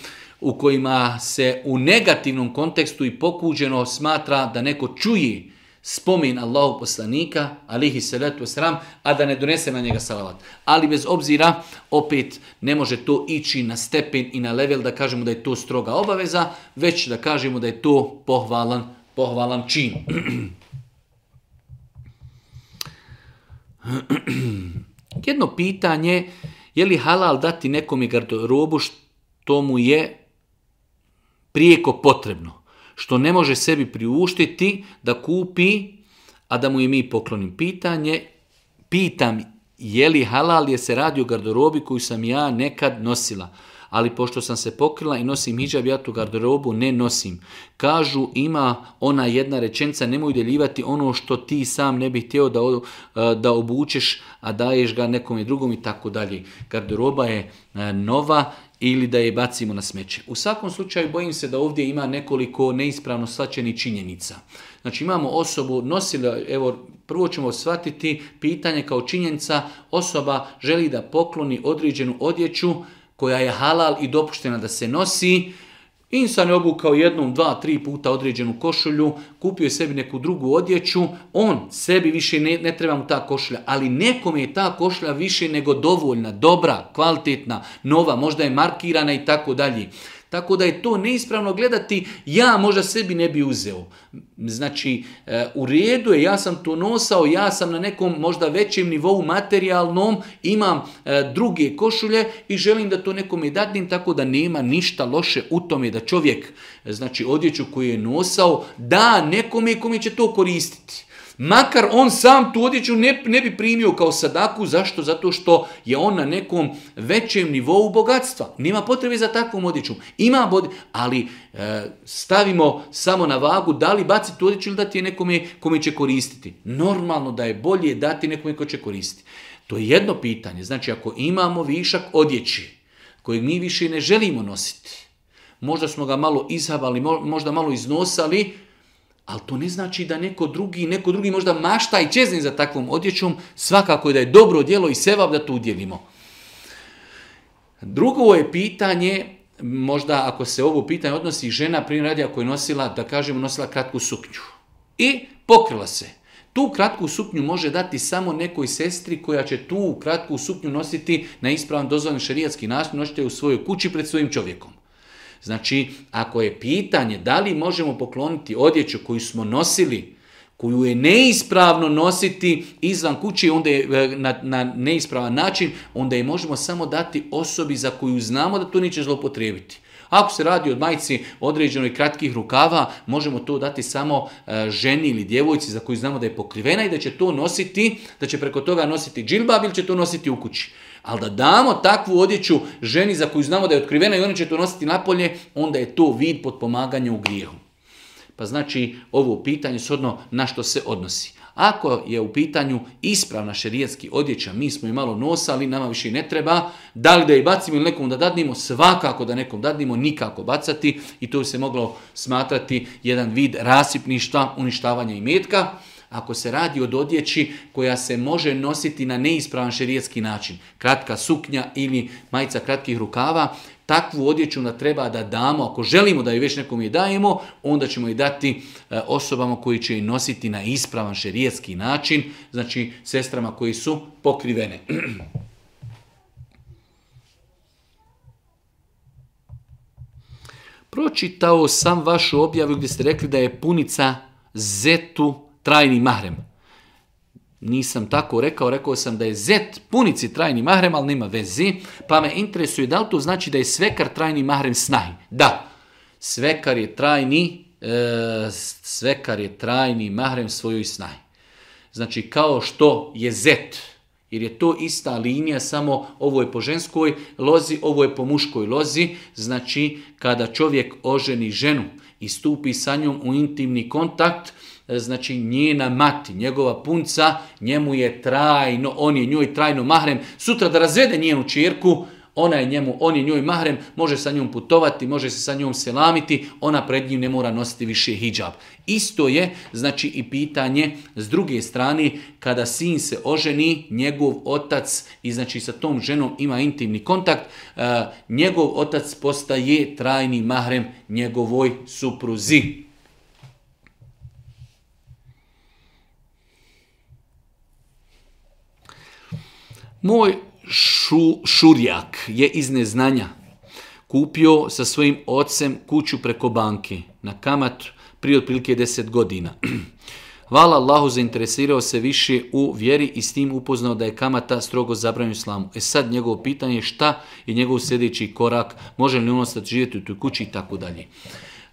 u kojima se u negativnom kontekstu i pokuđeno smatra da neko čuje spomin Allahu poslanika, alihi salatu sram, a da ne donese na njega salavat. Ali bez obzira, opet ne može to ići na stepen i na level da kažemo da je to stroga obaveza, već da kažemo da je to pohvalan, pohvalan čin. Jedno pitanje, je li halal dati nekom garderobu što mu je prijeko potrebno? što ne može sebi priuštiti da kupi, a da mu i mi poklonim pitanje, pitam je li halal je se radi o garderobi koju sam ja nekad nosila. Ali pošto sam se pokrila i nosim hijab, ja tu garderobu ne nosim. Kažu, ima ona jedna rečenica, nemoj deljivati ono što ti sam ne bi htio da, e, da obučeš, a daješ ga nekom i drugom i tako dalje. Garderoba je e, nova ili da je bacimo na smeće. U svakom slučaju bojim se da ovdje ima nekoliko neispravno svačenih činjenica. Znači imamo osobu nosila, evo prvo ćemo shvatiti pitanje kao činjenica, osoba želi da pokloni određenu odjeću koja je halal i dopuštena da se nosi, Insan je obukao jednom, dva, tri puta određenu košulju, kupio je sebi neku drugu odjeću, on sebi više ne, treba mu ta košulja, ali nekome je ta košulja više nego dovoljna, dobra, kvalitetna, nova, možda je markirana i tako dalje. Tako da je to neispravno gledati, ja možda sebi ne bi uzeo. Znači, e, u redu je, ja sam to nosao, ja sam na nekom možda većem nivou materijalnom, imam e, druge košulje i želim da to nekome dadnim, tako da nema ništa loše u tome da čovjek, e, znači odjeću koju je nosao, da nekome kome će to koristiti. Makar on sam tu odjeću ne, ne bi primio kao sadaku. Zašto? Zato što je on na nekom većem nivou bogatstva. Nema potrebe za takvom odjeću. Ima bod, ali e, stavimo samo na vagu da li baci tu odjeću ili dati je nekome kome će koristiti. Normalno da je bolje dati nekome ko će koristiti. To je jedno pitanje. Znači, ako imamo višak odjeći kojeg mi više ne želimo nositi, možda smo ga malo izhavali, možda malo iznosali, ali to ne znači da neko drugi, neko drugi možda mašta i čezni za takvom odjećom, svakako je da je dobro djelo i sevab da to udjelimo. Drugo je pitanje, možda ako se ovo pitanje odnosi žena, primjer radi je nosila, da kažemo, nosila kratku suknju. I pokrila se. Tu kratku suknju može dati samo nekoj sestri koja će tu kratku suknju nositi na ispravan dozvoljen šerijatski način, nošite u svojoj kući pred svojim čovjekom. Znači, ako je pitanje da li možemo pokloniti odjeću koju smo nosili, koju je neispravno nositi izvan kući onda je e, na, na neispravan način, onda je možemo samo dati osobi za koju znamo da to neće zlopotrebiti. Ako se radi od majci određenoj kratkih rukava, možemo to dati samo e, ženi ili djevojci za koju znamo da je pokrivena i da će to nositi, da će preko toga nositi džilbab ili će to nositi u kući. Ali da damo takvu odjeću ženi za koju znamo da je otkrivena i oni će to nositi napolje, onda je to vid potpomaganja u grijehu. Pa znači ovo pitanje shodno na što se odnosi. Ako je u pitanju ispravna šerijetski odjeća, mi smo je malo nosali, nama više ne treba, da li da je bacimo ili nekom da dadnimo, svakako da nekom dadnimo, nikako bacati i to bi se moglo smatrati jedan vid rasipništva, uništavanja i metka ako se radi od odjeći koja se može nositi na neispravan šerijetski način, kratka suknja ili majica kratkih rukava, takvu odjeću da treba da damo, ako želimo da ju već nekom je dajemo, onda ćemo i dati e, osobama koji će je nositi na ispravan šerijetski način, znači sestrama koji su pokrivene. Pročitao sam vašu objavu gdje ste rekli da je punica zetu trajni mahrem. Nisam tako rekao, rekao sam da je zet punici trajni mahrem, ali nema veze, pa me interesuje da li to znači da je svekar trajni mahrem snaj. Da, svekar je trajni, e, svekar je trajni mahrem svojoj snahi. Znači kao što je zet, jer je to ista linija, samo ovo je po ženskoj lozi, ovo je po muškoj lozi. Znači, kada čovjek oženi ženu i stupi sa njom u intimni kontakt, E, znači njena mati, njegova punca, njemu je trajno, on je njoj trajno mahrem. Sutra da razvede njenu čirku, ona je njemu, on je njoj mahrem, može sa njom putovati, može se sa njom selamiti, ona pred njim ne mora nositi više hijab. Isto je, znači i pitanje s druge strane, kada sin se oženi, njegov otac i znači sa tom ženom ima intimni kontakt, e, njegov otac postaje trajni mahrem njegovoj supruzi. Moj šurjak je iz neznanja kupio sa svojim ocem kuću preko banke na kamat prije otprilike deset godina. Hvala Allahu zainteresirao se više u vjeri i s tim upoznao da je kamata strogo zabranju islamu. E sad njegovo pitanje je šta je njegov sljedeći korak, može li on ostati živjeti u toj kući i tako dalje.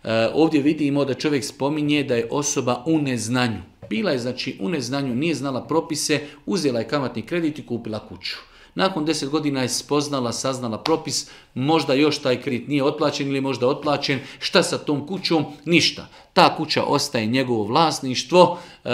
E, ovdje vidimo da čovjek spominje da je osoba u neznanju. Bila je znači u neznanju, nije znala propise, uzela je kamatni kredit i kupila kuću. Nakon deset godina je spoznala, saznala propis, možda još taj kredit nije otplaćen ili možda otplaćen. Šta sa tom kućom? Ništa. Ta kuća ostaje njegovo vlasništvo, e,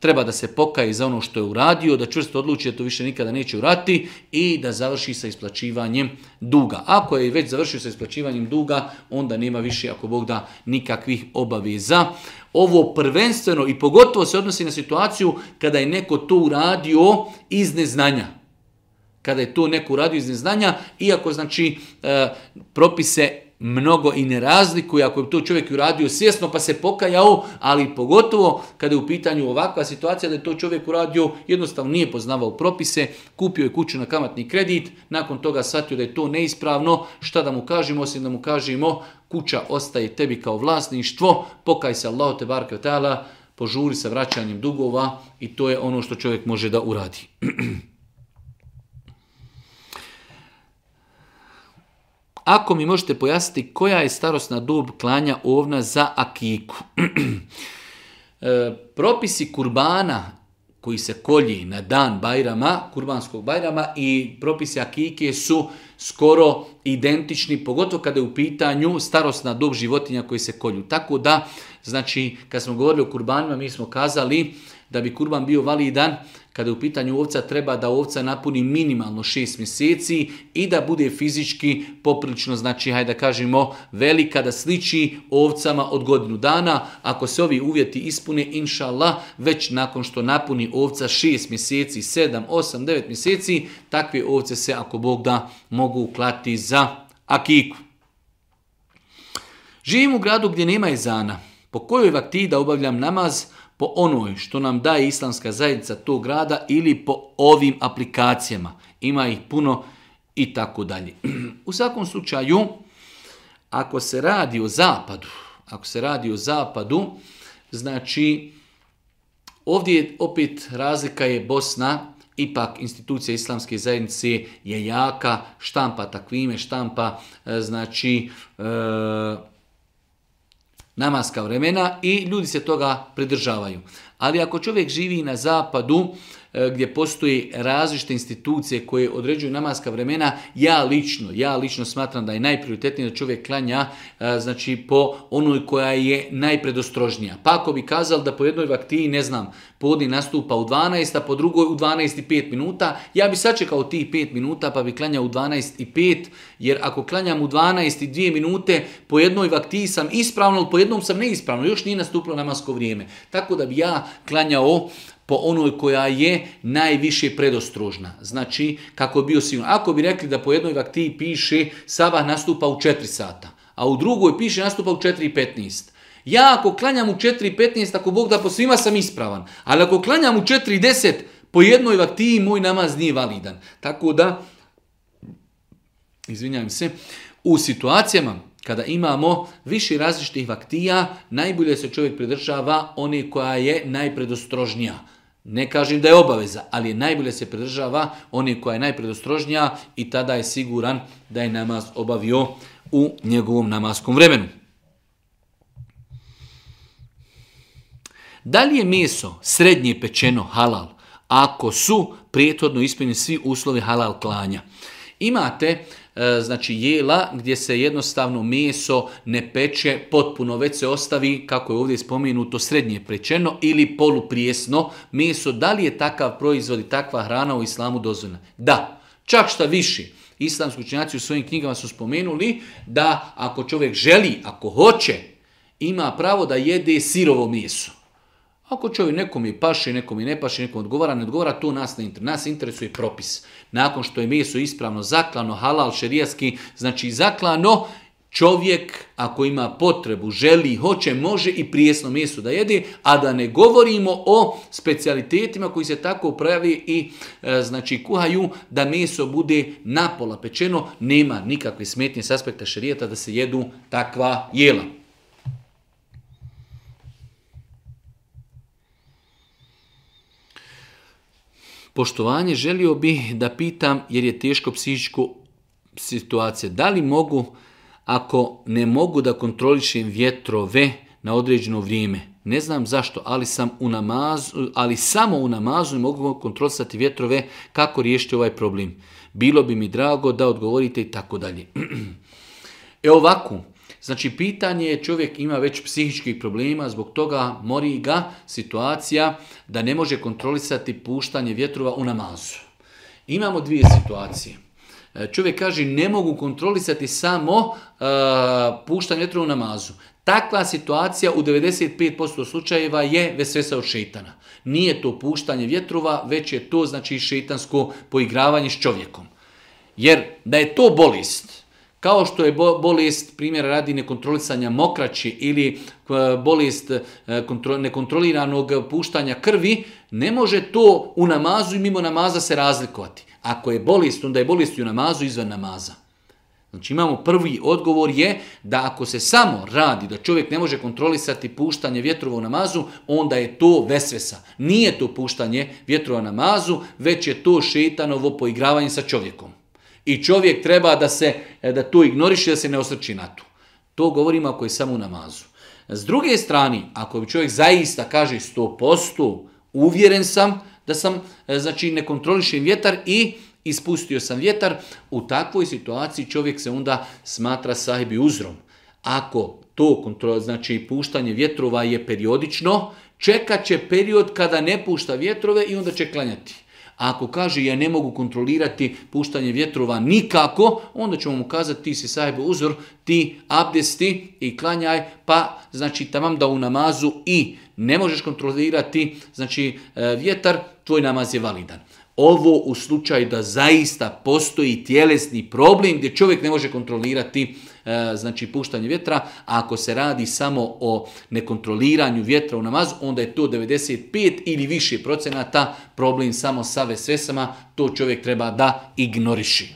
treba da se pokaje za ono što je uradio, da čvrsto odluči da to više nikada neće urati i da završi sa isplaćivanjem duga. Ako je već završio sa isplaćivanjem duga, onda nema više, ako Bog da, nikakvih obaveza. Ovo prvenstveno i pogotovo se odnosi na situaciju kada je neko to uradio iz neznanja kada je to neko uradio iz neznanja, iako znači e, propise mnogo i ne razlikuje, ako je to čovjek uradio svjesno pa se pokajao, ali pogotovo kada je u pitanju ovakva situacija da je to čovjek uradio, jednostavno nije poznavao propise, kupio je kuću na kamatni kredit, nakon toga shvatio da je to neispravno, šta da mu kažemo, osim da mu kažemo kuća ostaje tebi kao vlasništvo, pokaj se Allah te barke požuri sa vraćanjem dugova i to je ono što čovjek može da uradi. Ako mi možete pojasniti koja je starosna dob klanja ovna za akiku. e, propisi kurbana koji se kolji na dan Bajrama, kurbanskog Bajrama i propisi akike su skoro identični, pogotovo kada je u pitanju starosna dob životinja koji se kolju. Tako da, znači, kad smo govorili o kurbanima, mi smo kazali da bi kurban bio validan kada je u pitanju ovca, treba da ovca napuni minimalno 6 mjeseci i da bude fizički poprilično, znači, hajde da kažemo, velika, da sliči ovcama od godinu dana. Ako se ovi uvjeti ispune, Allah, već nakon što napuni ovca 6 mjeseci, 7, 8, 9 mjeseci, takve ovce se, ako Bog da, mogu uklati za akiku. Živim u gradu gdje nema izana. Po kojoj vakti da obavljam namaz, po onoj što nam daje islamska zajednica tog grada ili po ovim aplikacijama. Ima ih puno i tako dalje. U svakom slučaju, ako se radi o zapadu, ako se radi o zapadu, znači ovdje opet razlika je Bosna, ipak institucija islamske zajednice je jaka, štampa takvime, štampa e, znači e, namaska vremena i ljudi se toga pridržavaju. Ali ako čovjek živi na zapadu, E, gdje postoji različite institucije koje određuju namaska vremena, ja lično, ja lično smatram da je najprioritetnije da čovjek klanja e, znači po onoj koja je najpredostrožnija. Pa ako bi kazao da po jednoj vaktiji, ne znam, podni nastupa u 12, a po drugoj u 12 i 5 minuta, ja bi sačekao tih 5 minuta pa bi klanjao u 12 i 5, jer ako klanjam u 12 i 2 minute, po jednoj vaktiji sam ispravno, ali po jednom sam neispravno, još nije nastupilo namasko vrijeme. Tako da bi ja klanjao po onoj koja je najviše predostrožna. Znači, kako bio sigurno. Ako bi rekli da po jednoj vakti piše sabah nastupa u 4 sata, a u drugoj piše nastupa u 4.15, ja ako klanjam u 4.15, ako Bog da po svima sam ispravan, ali ako klanjam u 4.10, po jednoj vaktiji moj namaz nije validan. Tako da, izvinjam se, u situacijama kada imamo više različitih vaktija, najbolje se čovjek pridržava one koja je najpredostrožnija. Ne kažem da je obaveza, ali je najbolje se pridržava one koja je najpredostrožnija i tada je siguran da je namaz obavio u njegovom namaskom vremenu. Da li je meso srednje pečeno halal ako su prijetodno ispjeni svi uslovi halal klanja? Imate e, znači jela gdje se jednostavno meso ne peče potpuno, već se ostavi, kako je ovdje spomenuto, srednje prečeno ili poluprijesno meso. Da li je takav proizvod i takva hrana u islamu dozvoljena? Da, čak šta više. Islamski učenjaci u svojim knjigama su spomenuli da ako čovjek želi, ako hoće, ima pravo da jede sirovo meso. Ako čovjek nekom i paši, nekom i ne paše, nekom odgovara, ne odgovara, to nas ne interesuje. Nas interesuje propis. Nakon što je meso ispravno zaklano, halal, šerijaski, znači zaklano, čovjek ako ima potrebu, želi, hoće, može i prijesno meso da jede, a da ne govorimo o specijalitetima koji se tako pravi i e, znači kuhaju da meso bude napola pečeno, nema nikakve smetnje s aspekta šerijata da se jedu takva jela. poštovanje želio bih da pitam jer je teško psihičko situacija. Da li mogu ako ne mogu da kontrolišem vjetrove na određeno vrijeme? Ne znam zašto, ali sam u namazu, ali samo u namazu mogu kontrolisati vjetrove kako riješiti ovaj problem. Bilo bi mi drago da odgovorite i tako dalje. E ovako, Znači, pitanje je, čovjek ima već psihičkih problema, zbog toga mori ga situacija da ne može kontrolisati puštanje vjetrova u namazu. Imamo dvije situacije. E, čovjek kaže ne mogu kontrolisati samo e, puštanje vjetrova u namazu. Takva situacija u 95% slučajeva je vesvesa od šeitana. Nije to puštanje vjetrova, već je to znači šeitansko poigravanje s čovjekom. Jer da je to bolest, kao što je bolest, primjer radi nekontrolisanja mokraći ili bolest e, nekontroliranog puštanja krvi, ne može to u namazu i mimo namaza se razlikovati. Ako je bolest, onda je bolest i u namazu izvan namaza. Znači imamo prvi odgovor je da ako se samo radi da čovjek ne može kontrolisati puštanje vjetrova u namazu, onda je to vesvesa. Nije to puštanje vjetrova u namazu, već je to šetanovo poigravanje sa čovjekom. I čovjek treba da se da to ignoriše, da se ne osrči na to. To govorimo ako je samo u namazu. S druge strane, ako bi čovjek zaista kaže 100%, uvjeren sam da sam, e, znači ne kontrolišem vjetar i ispustio sam vjetar, u takvoj situaciji čovjek se onda smatra sahibi uzrom. Ako to kontrol, znači puštanje vjetrova je periodično, čekat će period kada ne pušta vjetrove i onda će klanjati ako kaže ja ne mogu kontrolirati puštanje vjetrova nikako, onda ćemo mu kazati ti si sajbe uzor, ti abdesti i klanjaj, pa znači tamam da u namazu i ne možeš kontrolirati znači e, vjetar, tvoj namaz je validan. Ovo u slučaju da zaista postoji tjelesni problem gdje čovjek ne može kontrolirati E, znači puštanje vjetra, a ako se radi samo o nekontroliranju vjetra u namazu, onda je to 95 ili više procenata problem samo sa vesvesama, to čovjek treba da ignoriši.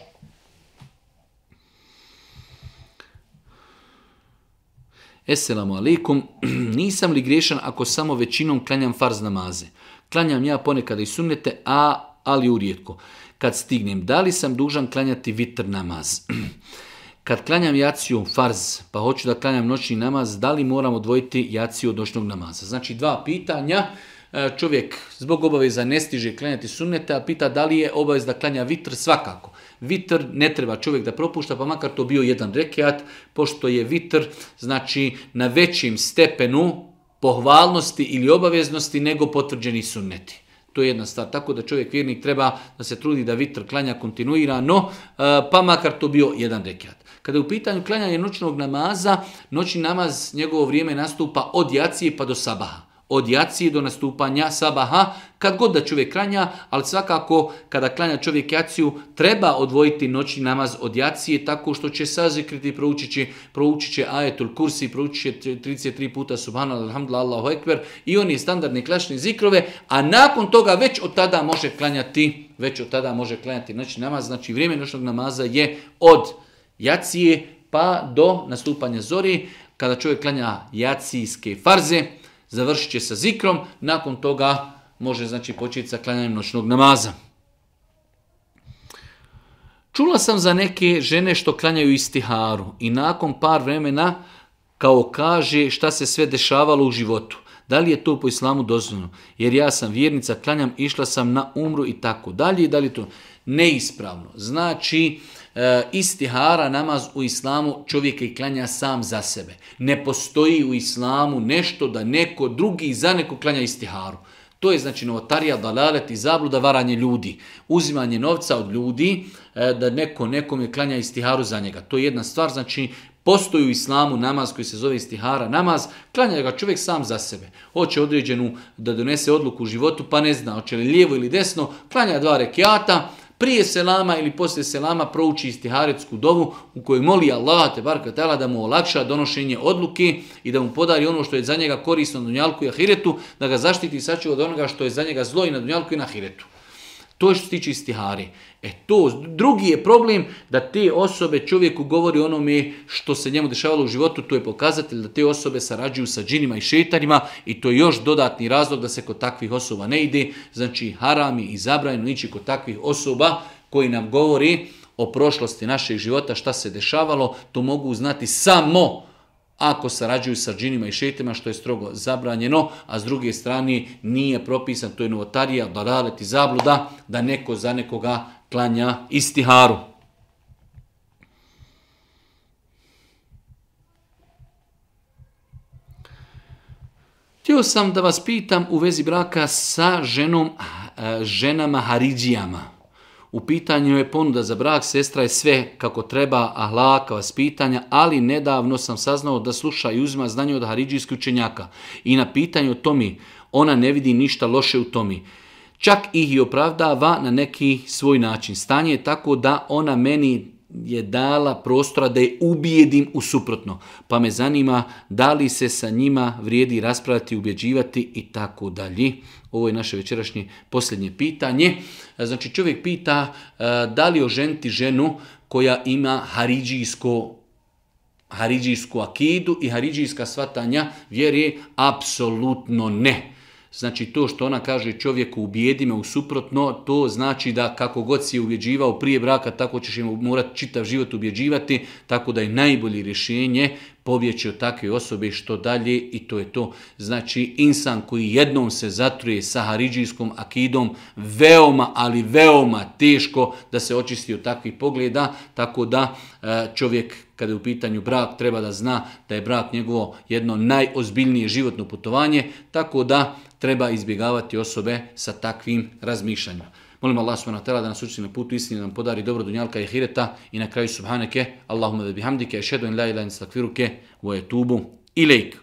Esselamu alaikum, nisam li griješan ako samo većinom klanjam farz namaze? Klanjam ja ponekad i sunnete, a ali rijetko. Kad stignem, da li sam dužan klanjati vitr namaz? Kad klanjam jaciju farz, pa hoću da klanjam noćni namaz, da li moram odvojiti jaciju od noćnog namaza? Znači dva pitanja. E, čovjek zbog obaveza ne stiže klanjati sunnete, a pita da li je obavez da klanja vitr svakako. Vitr ne treba čovjek da propušta, pa makar to bio jedan rekiat, pošto je vitr znači, na većim stepenu pohvalnosti ili obaveznosti nego potvrđeni sunneti. To je jedna stvar. Tako da čovjek vjernik treba da se trudi da vitr klanja kontinuirano, e, pa makar to bio jedan rekiat. Kada je u pitanju klanjanje noćnog namaza, noćni namaz njegovo vrijeme nastupa od jacije pa do sabaha. Od jacije do nastupanja sabaha, kad god da čovjek klanja, ali svakako kada klanja čovjek jaciju, treba odvojiti noćni namaz od jacije tako što će sazikriti, proučit će, proučit će ajetul kursi, proučit će 33 puta subhanallah, alhamdulillah, allahu ekber i on je standardni klašni zikrove, a nakon toga već od tada može klanjati, već od tada može klanjati noćni namaz, znači vrijeme noćnog namaza je od jacije pa do nastupanja zori, kada čovjek klanja jacijske farze, završit će sa zikrom, nakon toga može znači početi sa klanjanjem noćnog namaza. Čula sam za neke žene što klanjaju istiharu i nakon par vremena kao kaže šta se sve dešavalo u životu. Da li je to po islamu dozvoljeno? Jer ja sam vjernica, klanjam, išla sam na umru i tako dalje. Da li je to neispravno? Znači, E, istihara namaz u islamu čovjek i klanja sam za sebe. Ne postoji u islamu nešto da neko drugi za neko klanja istiharu. To je znači novotarija, dalalet i zabluda, varanje ljudi. Uzimanje novca od ljudi e, da neko nekom je klanja istiharu za njega. To je jedna stvar, znači Postoji u islamu namaz koji se zove istihara namaz, klanja ga čovjek sam za sebe. Hoće određenu da donese odluku u životu, pa ne zna hoće li lijevo ili desno, klanja dva rekiata, prije selama ili poslije selama prouči istiharetsku dovu u kojoj moli Allah te barka da mu olakša donošenje odluke i da mu podari ono što je za njega korisno na dunjalku i ahiretu, da ga zaštiti i sačuva od onoga što je za njega zlo i na dunjalku i na ahiretu. To je što se tiče istihari. E to, drugi je problem da te osobe čovjeku govori onome što se njemu dešavalo u životu, to je pokazatelj da te osobe sarađuju sa džinima i šetarima i to je još dodatni razlog da se kod takvih osoba ne ide. Znači haram i zabranjeno ići kod takvih osoba koji nam govori o prošlosti našeg života, šta se dešavalo, to mogu znati samo ako sarađuju sa džinima i šetima, što je strogo zabranjeno, a s druge strane nije propisan, to je novotarija, dalalet i zabluda, da neko za nekoga klanja istiharu. Htio sam da vas pitam u vezi braka sa ženom, ženama Haridijama. U pitanju je ponuda za brak, sestra je sve kako treba, ahlaka, pitanja, ali nedavno sam saznao da sluša i uzima znanje od haridžijskih učenjaka. I na pitanju o tomi, ona ne vidi ništa loše u tomi. Čak ih i opravdava na neki svoj način. Stanje je tako da ona meni je dala prostora da je ubijedim u suprotno. Pa me zanima da li se sa njima vrijedi raspravljati, ubjeđivati i tako dalje. Ovo je naše večerašnje posljednje pitanje. E, znači čovjek pita e, da li oženiti ženu koja ima haridžijsko haridžijsku akidu i haridžijska svatanja vjeri apsolutno ne. Znači to što ona kaže čovjeku ubijedi me u suprotno, to znači da kako god si je ubjeđivao prije braka, tako ćeš im morati čitav život ubjeđivati, tako da je najbolje rješenje pobjeći od takve osobe što dalje i to je to. Znači insan koji jednom se zatruje sa haridžijskom akidom, veoma, ali veoma teško da se očisti od takvih pogleda, tako da e, čovjek kada je u pitanju brak treba da zna da je brak njegovo jedno najozbiljnije životno putovanje, tako da treba izbjegavati osobe sa takvim razmišljanjima. Molim Allah subhanahu wa ta'ala da nas učini na putu istine, nam podari dobro dunjalka i hireta i na kraju subhaneke, Allahumma da bihamdike, ešedu in la ilaha in stakfiruke, i etubu ilaik.